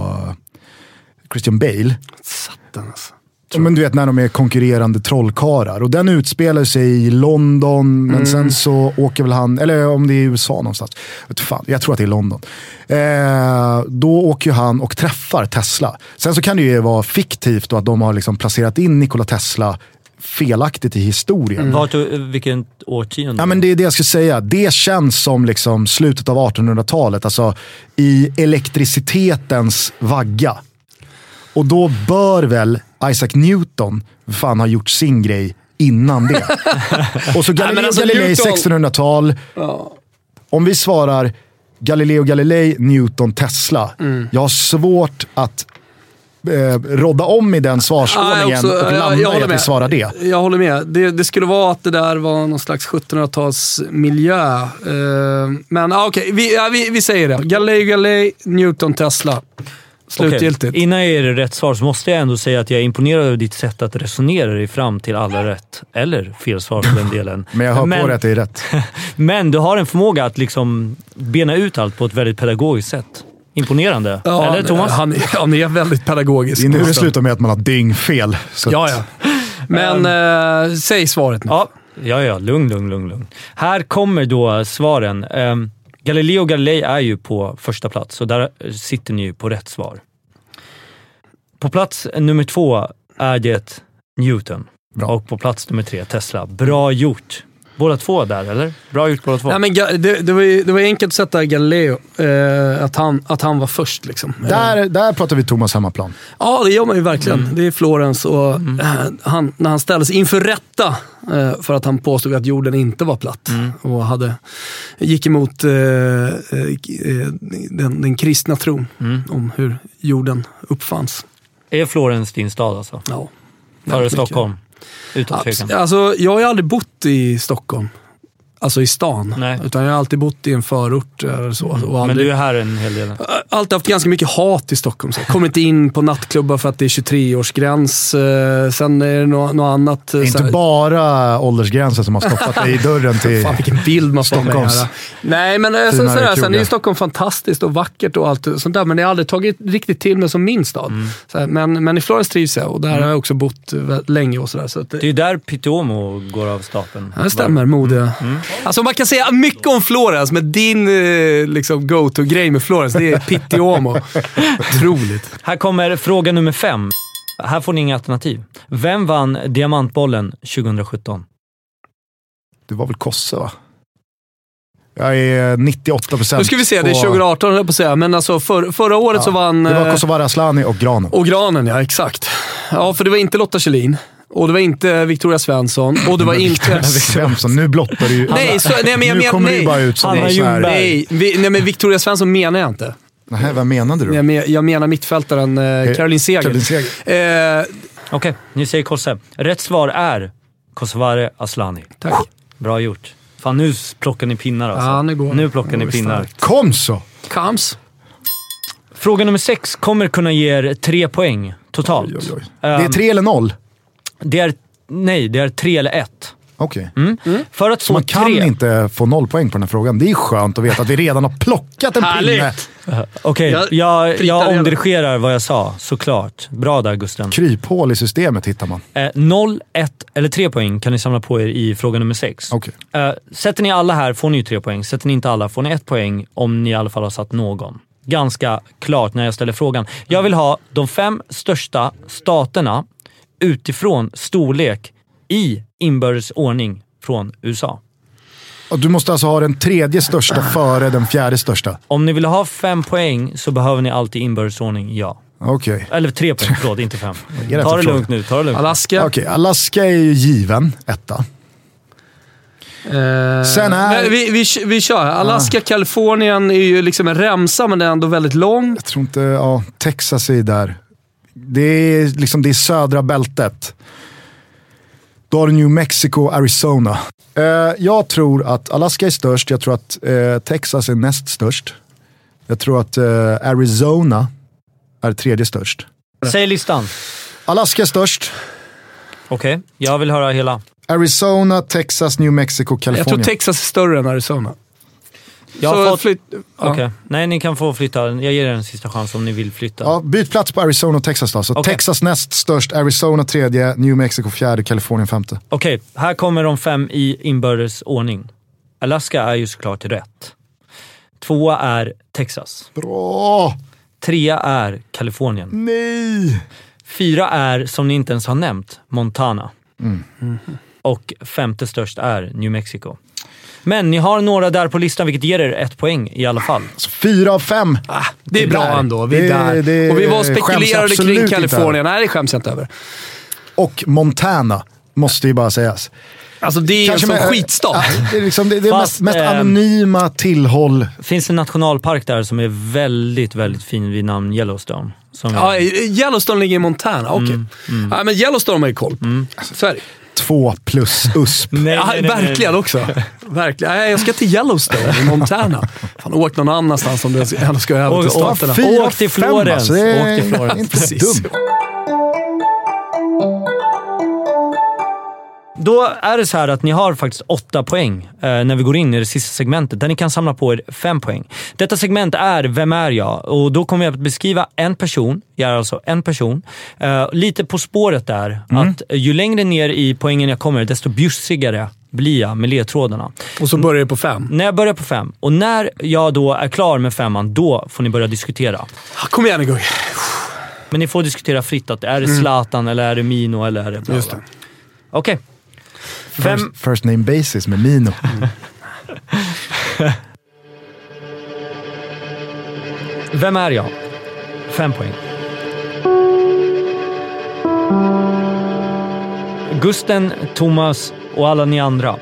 Christian Bale. Satan alltså. Ja, Men du vet när de är konkurrerande trollkarlar. Och den utspelar sig i London, men sen så åker väl han, eller om det är i USA någonstans. Vet fan, jag tror att det är London. Eh, då åker ju han och träffar Tesla. Sen så kan det ju vara fiktivt och att de har liksom placerat in Nikola Tesla felaktigt i historien. Vart, och- vilket årtionde? Ja, men det är det jag skulle säga. Det känns som liksom slutet av 1800-talet. Alltså i elektricitetens vagga. Och då bör väl Isaac Newton fan ha gjort sin grej innan det. Och så Galileo alltså Galilei Newton- 1600-tal. Om vi svarar Galileo Galilei, Newton, Tesla. Mm. Jag har svårt att eh, rodda om i den svarsordningen Ja, också, och jag- landa jag i håller att vi svarar det. Jag håller med. Det, det skulle vara att det där var någon slags 1700-talsmiljö. Uh, men ah, okej, vi, ja, vi, vi säger det. Galilei Galilei, Newton, Tesla. Okej, Slutgiltigt. Innan jag ger dig rätt svar så måste jag ändå säga att jag är imponerad över ditt sätt att resonera dig fram till alla rätt. Eller fel svar för den delen. Men jag hör på det att det är rätt. men du har en förmåga att liksom bena ut allt på ett väldigt pedagogiskt sätt. Imponerande. Ja, Eller Thomas? Han, han är väldigt pedagogisk. Det är nu det slutar med att man har dyngfel. Så Ja, ja. Men eh, säg svaret nu. Ja, ja, ja. Lugn, lugn, lugn, lugn. Här kommer då svaren. Um, Galileo Galilei är ju på första plats, så där sitter ni ju på rätt svar. På plats nummer två är det Newton. Bra. Och på plats nummer tre Tesla. Bra gjort! Båda två där, eller? Bra gjort båda två. Nej, men det, det, var ju, det var enkelt att sätta Galileo, eh, att, han, att han var först. Liksom. Eh, Där, där pratar vi Thomas hemmaplan. Ja, det gör man ju verkligen. Det är Florens och eh, han, när han ställdes inför rätta eh, för att han påstod att jorden inte var platt och hade, gick emot eh, eh, eh, den, den kristna tron om hur jorden uppfanns. Är Florens din stad alltså? Ja, Före. Stockholm? Utan tvekan. Alltså, jag har ju aldrig bott i Stockholm. Alltså i stan. Nej. Utan jag har alltid bott i en förort eller så. Och Men aldrig, du är här en hel del. alltid haft ganska mycket hat i Stockholm. Så inte in på nattklubbar för att det är 23-årsgräns. Eh, sen är det något, något annat. Det eh, är så inte här- bara åldersgränsen som har stoppat dig i dörren till... Fan vilken bild man får med Stockholms här. Nej, men eh, sen, sådär, sen är ju Stockholm fantastiskt och vackert och allt sånt där. Men det har aldrig tagit riktigt till mig som min stad. Mm. Så här, men, men i Florens trivs jag och där har jag också bott eh, länge och sådär. Så att, Det är ju där Piteåmo går av stapeln. Ja, Det stämmer, mode. Alltså man kan säga mycket om Florens, men din eh, liksom, go-to-grej med Florens, det är Pittiomo. Otroligt. Här kommer fråga nummer fem. Här får ni inga alternativ. Vem vann Diamantbollen 2017? Det var väl Kosse va? Jag är 98 procent Nu ska vi se, det är 2018 höll jag på att säga, men alltså för, förra året så vann... Det var eh, Kosovare Asllani och Granen. Och Granen, ja exakt. Ja, för det var inte Lotta Kjellin. Och det var inte Victoria Svensson. Och det var inte... Svensson, nu blottar du ju... Nej, så, nej, men jag nu kommer du Nej. bara ut som Anna här... Nej, vi, nej, men Victoria Svensson menar jag inte. Nej, vad menade du? Jag, men, jag menar mittfältaren eh, Caroline Seger. Caroline Seger. Eh, Okej, ni säger Kosse. Rätt svar är Kosovare Asllani. tack. Bra gjort. Fan, nu plockar ni pinnar alltså. Ja, nu går nu plockar ni pinnar. Kom så! Kams. Fråga nummer sex kommer kunna ge er tre poäng totalt. Oj, oj, oj. Det är Ehm, tre eller noll? Det är, nej, det är tre eller ett. Okej. För att Så få man kan tre... inte få noll poäng på den här frågan. Det är skönt att veta att vi redan har plockat en pinne. Härligt! Okej, Jag jag, jag, redan. omdirigerar vad jag sa, såklart. Bra där Gusten. Kryphål i systemet hittar man. Eh, 0, 1 eller 3 poäng kan ni samla på er i fråga nummer 6. Okej. Eh, sätter ni alla här får ni ju 3 poäng. Sätter ni inte alla får ni 1 poäng om ni i alla fall har satt någon. Ganska klart när jag ställer frågan. Jag vill ha de fem största staterna utifrån storlek i inbördes ordning från USA. Och du måste alltså ha den tredje största före den fjärde största? Om ni vill ha fem poäng så behöver ni alltid inbördes ordning, ja. Okej. Eller tre poäng, förlåt, inte fem. Ta det lugnt nu, ta det lugnt. Alaska. Okej, Alaska är ju given, etta. Eh, Sen är- vi, vi, vi kör. Alaska, Kalifornien är ju liksom en remsa, men den är ändå väldigt lång. Jag tror inte, ja, Texas är där. Det är liksom det är södra bältet. Då har du New Mexico, Arizona. Eh, jag tror att Alaska är störst, jag tror att eh, Texas är näst störst. Jag tror att eh, Arizona är tredje störst. Säg listan. Alaska är störst, Okej, jag vill höra hela. Arizona, Texas, New Mexico, Jag tror Kalifornien. Texas är större än Arizona. Jag har Så fått... flytt, ja. Okej, nej ni kan få flytta. Jag ger er en sista chans om ni vill flytta. Ja, byt plats på Arizona och Texas då. Så Okej. Texas näst störst, Arizona tredje, New Mexico fjärde, Kalifornien femte. Okej, här kommer de fem i inbördes ordning. Alaska är ju såklart rätt. Tvåa är Texas. Bra! Trea är Kalifornien. Nej! Fyra är, som ni inte ens har nämnt, Montana. Och femte störst är New Mexico. Men ni har några där på listan, vilket ger er ett poäng i alla fall. Så fyra av fem. Det är bra där. ändå. Vi är Det- där. det och vi var och spekulerade kring Kalifornien. Nej, det skäms jag inte över. Och Montana, måste ju bara sägas. Alltså det är Kanske en sån med- skitstat. Ja, det är, liksom, det, det är Fast, mest, mest ehm, anonyma tillhåll. finns en nationalpark där som är väldigt, väldigt fin vid namn Yellowstone. Som Ja, Yellowstone ligger i Montana, okej. Ja, men Yellowstone har man ju koll på. Så är det. Två plus USP. Nej, nej, nej, nej. verkligen också. Verkligen. Nej, jag ska till Yellowstone i Montana. Fan, åk någon annanstans om du ändå ska över till staterna. Åk till Florens. Åk till Florens. inte dumt. Då är det så här att ni har faktiskt åtta poäng eh, när vi går in i det sista segmentet, där ni kan samla på er fem poäng. Detta segment är Vem är jag? Och då kommer jag att beskriva en person. Jag är alltså en person. Eh, lite på spåret där, att ju längre ner i poängen jag kommer, desto bjussigare blir jag med ledtrådarna. Och så börjar det på fem. När jag börjar på fem och när jag då är klar med femman, då får ni börja diskutera. Ah, Kom igen Gugge. Men ni får diskutera fritt. Att är det Zlatan eller är det Mino eller är det bla, Just det. Okej. Fem, First, first name basis med Mino. Vem är jag? Fem poäng. Gusten, Thomas och alla ni andra.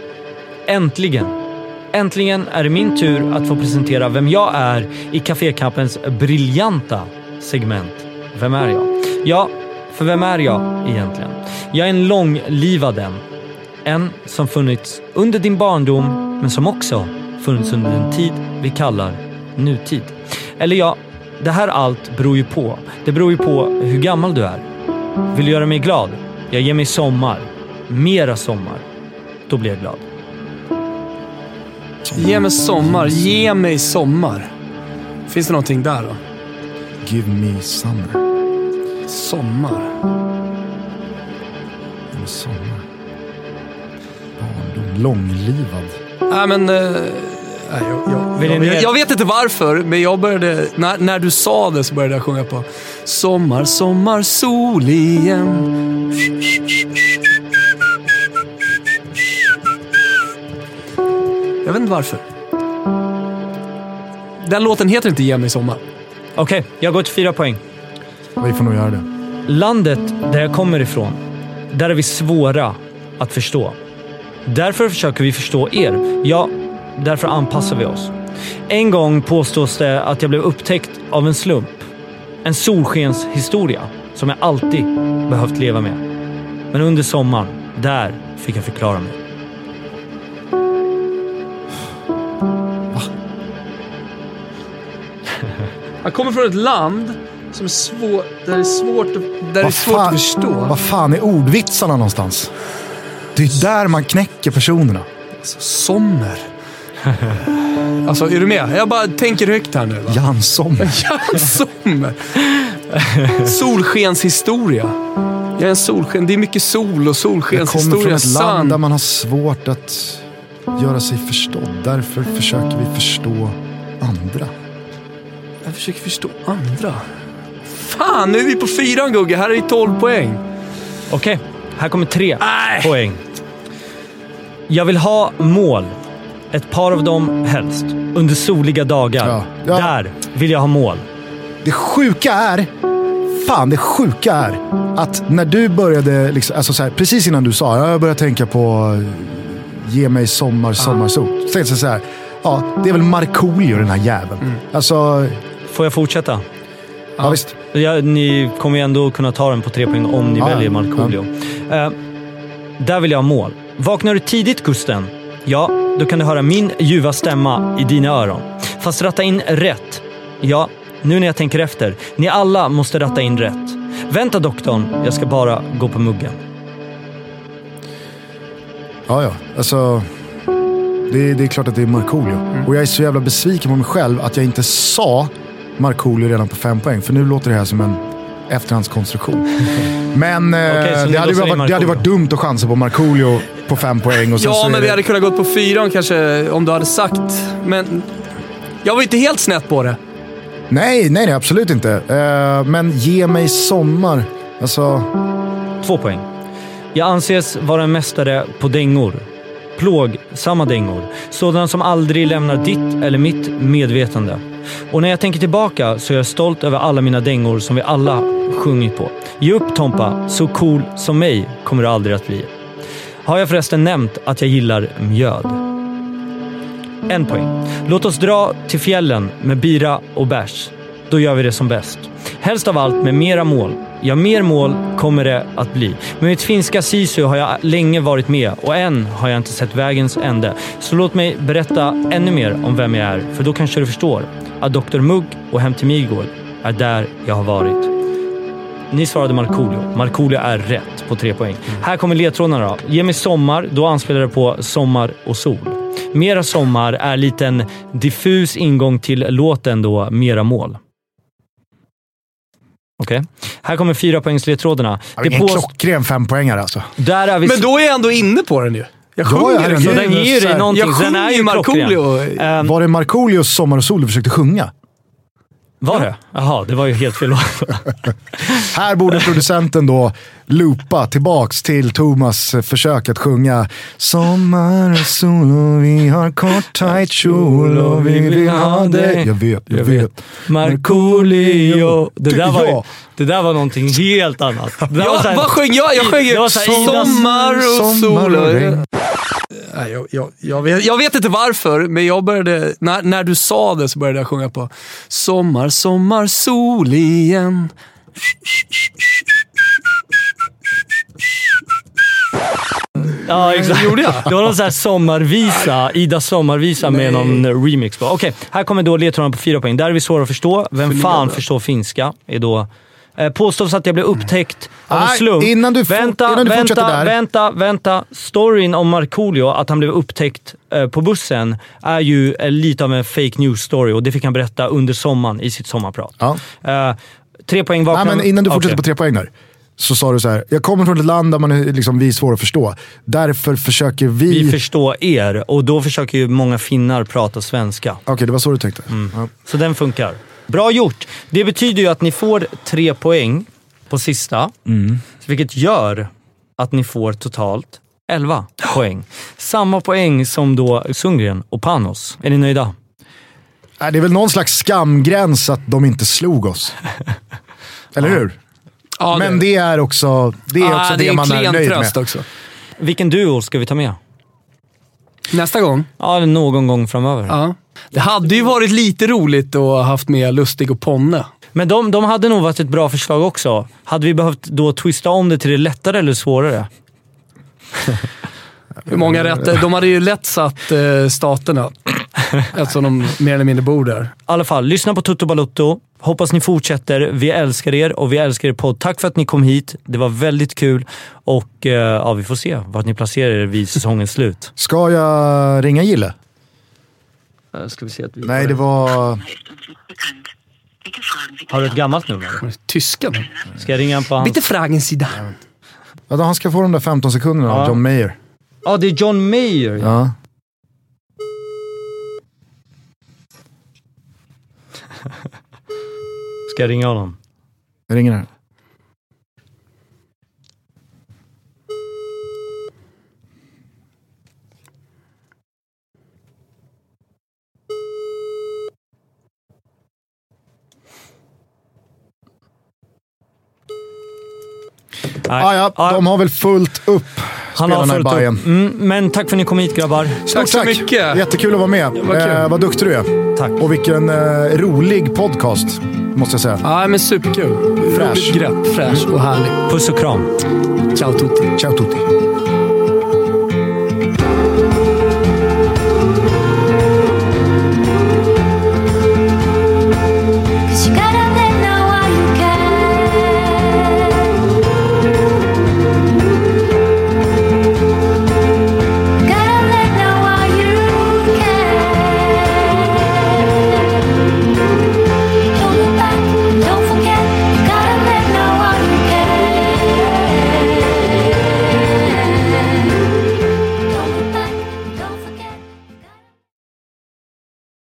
Äntligen! Äntligen är det min tur att få presentera vem jag är i Cafékampens briljanta segment Vem är jag? Ja, för vem är jag egentligen? Jag är en långlivad en. En som funnits under din barndom, men som också funnits under den tid vi kallar nutid. Eller ja, det här allt beror ju på. Det beror ju på hur gammal du är. Vill du göra mig glad? Jag ger mig sommar. Mera sommar. Då blir jag glad. Ge mig sommar, ge mig sommar. Finns det någonting där då? Give me summer. Sommar. Me sommar. Långlivad. Nej men... eh, jag, jag, jag, jag, jag vet inte varför, men jag började... När, när du sa det så började jag sjunga på Sommar, sommar, sol igen. Jag vet inte varför. Den låten heter inte Ge mig sommar. Okej, jag går till fyra poäng. Vi får nog göra det. Landet där jag kommer ifrån, där är vi svåra att förstå. Därför försöker vi förstå er. Ja, därför anpassar vi oss. En gång påstås det att jag blev upptäckt av en slump. En solskenshistoria som jag alltid behövt leva med. Men under sommaren, där fick jag förklara mig. Han kommer från ett land som är svår, där det är svårt, att- där det är svårt fan- att förstå. Vad fan är ordvitsarna någonstans? Det är där man knäcker personerna. Sommer. Alltså, är du med? Jag bara tänker högt här nu. Va? Jan Sommer. Ja, sommer. Solskenshistoria. Jag är en solsken. Det är mycket sol och Jag kommer solskenshistoria. från ett land där man har svårt att göra sig förstådd. Därför försöker vi förstå andra. Jag försöker förstå andra. Fan, nu är vi på fyran Gugge. Här är det 12 poäng. Okej, här kommer tre Nej. poäng. Jag vill ha mål. Ett par av dem helst. Under soliga dagar. Ja. Ja. Där vill jag ha mål. Det sjuka är, fan det sjuka är att när du började, liksom, alltså så här, precis innan du sa, jag började tänka på eh, ge mig sommar, sommarsol. Så tänkte jag så här, ja det är väl Markoolio den här jäveln. Alltså, Får jag fortsätta? ja, visst. Ja, ni kommer ju ändå kunna ta den på tre poäng om ni Ja, väljer ja. Markoolio. Eh, där vill jag ha mål. Vaknar du tidigt Gusten? Ja, då kan du höra min ljuva stämma i dina öron. Fast ratta in rätt. Ja, nu när jag tänker efter. Ni alla måste ratta in rätt. Vänta doktorn, jag ska bara gå på muggen. Ja, ja. Alltså, det, det är klart att det är Markoolio. Och jag är så jävla besviken på mig själv att jag inte sa Markoolio redan på fem poäng. För nu låter det här som en efterhandskonstruktion. Men eh, nu det, hade varit, det hade varit dumt att chansa på Markoolio på fem poäng. Och sen så Ja, men vi det- hade kunnat gått på fyran kanske om du hade sagt. Men jag var inte helt snett på det. Nej, nej, nej, absolut inte. Eh, men ge mig sommar. Alltså, Två poäng. Jag anses vara en mästare på dängor. Plågsamma dängor. Sådana som aldrig lämnar ditt eller mitt medvetande. Och när jag tänker tillbaka så är jag stolt över alla mina dängor som vi alla sjungit på. Ge upp Tompa, så cool som mig kommer du aldrig att bli. Har jag förresten nämnt att jag gillar mjöd? En poäng. Låt oss dra till fjällen med bira och bärs. Då gör vi det som bäst. Helst av allt med mera mål. Ja, mer mål kommer det att bli. Med mitt finska sisu har jag länge varit med och än har jag inte sett vägens ände. Så låt mig berätta ännu mer om vem jag är, för då kanske du förstår att Dr Mugg och Hem till Midgård är där jag har varit. Ni svarade Markoolio. Markoolio är rätt på tre poäng. Här kommer ledtrådarna då. Ge mig sommar, då anspelar det på sommar och sol. Mera sommar är lite en diffus ingång till låten då Mera mål. Okej. Här kommer fyra poängs ledtrådarna. det är en klockren fempoängare alltså. Där är vi... Men då är jag ändå inne på den ju. Jag Ja, sjunger ja, den. ger ju dig någonting. Jag den är ju ju Markoolio. Ehm, Var det Markoolios Sommar och sol du försökte sjunga? Var det? Jaha, det var ju helt fel låt. Här borde producenten då loopa tillbaks till Thomas försök att sjunga Sommar och sol och vi har kort tajt kjol och vi vill ha dig. Jag vet, jag, Jag vet. vet. Markoolio. Det där, var, Ja. det där var någonting helt annat. Det där var så Ja, här- vad sjöng jag? Jag sjöng Idas- sommar och sol. och och- regn. Nej, jag, jag, jag, vet, jag vet inte varför, men jag började, när, när du sa det så började jag sjunga på Sommar, sommar, sol igen. Ja, exakt. gjorde jag? Det var någon sån här sommarvisa, Idas sommarvisa med någon remix på. Okej, här kommer då ledtrådarna på fyra poäng. Där är vi svåra att förstå. Vem fan förstår finska? Är då... Eh, påstås att jag blev upptäckt av en Nej, slump. innan du vänta, innan du vänta, där. vänta, vänta. Storyn om Markoolio, att han blev upptäckt eh, på bussen, är ju eh, lite av en fake news story och det fick han berätta under sommaren i sitt sommarprat. Ja. Tre poäng Nej, vakna... men innan du fortsätter Okej. på tre poäng där. Så sa du så här, jag kommer från ett land där man är, liksom, vi är svåra att förstå. Därför försöker vi... Vi förstår er och då försöker ju många finnar prata svenska. Okej, det var så du tänkte. Mm. Ja. Så den funkar. Bra gjort! Det betyder ju att ni får tre poäng på sista. Vilket gör att ni får totalt 11 poäng. Samma poäng som då Sundgren och Panos. Är ni nöjda? Det är väl någon slags skamgräns att de inte slog oss. Eller hur? Ja, Men det är också det, är också ah, det, det är man är nöjd med. också. Vilken duo ska vi ta med? Nästa gång. Ja, någon gång framöver. Ja. Det hade ju varit lite roligt att ha haft med Lustig och Ponne. Men de, de hade nog varit ett bra förslag också. Hade vi behövt då twista om det till det lättare eller svårare? Hur många rätt? De hade ju lätt satt eh, staterna. Eftersom de mer eller mindre bor där. I alla fall, lyssna på Toto Balutto. Hoppas ni fortsätter. Vi älskar er och vi älskar er podd. Tack för att ni kom hit. Det var väldigt kul och eh, ja, vi får se vart ni placerar er vid säsongens slut. Ska jag ringa Gille? Eh, Ska vi se att vi Nej, det var... Har du ett gammalt nummer? Tysken. Ska jag ringa han på hans... Bitte fragen Sie da. Ja, han ska få de där 15 sekunderna av Ja. John Mayer. Ja, det är John Mayer. Ja. Ska jag ringa honom? Ah, ja, de har väl fullt upp Han har i fullt Bayern. upp. Mm, men tack för att ni kom hit grabbar. Tack så mycket. Jättekul att vara med. vad. Eh, vad duktig du är. Tack. Och vilken eh, rolig podcast, måste jag säga. Ja, men superkul. Fräsch. Roligt grepp. Fräsch och härlig. Puss och kram. Ciao tutti. Ciao tutti.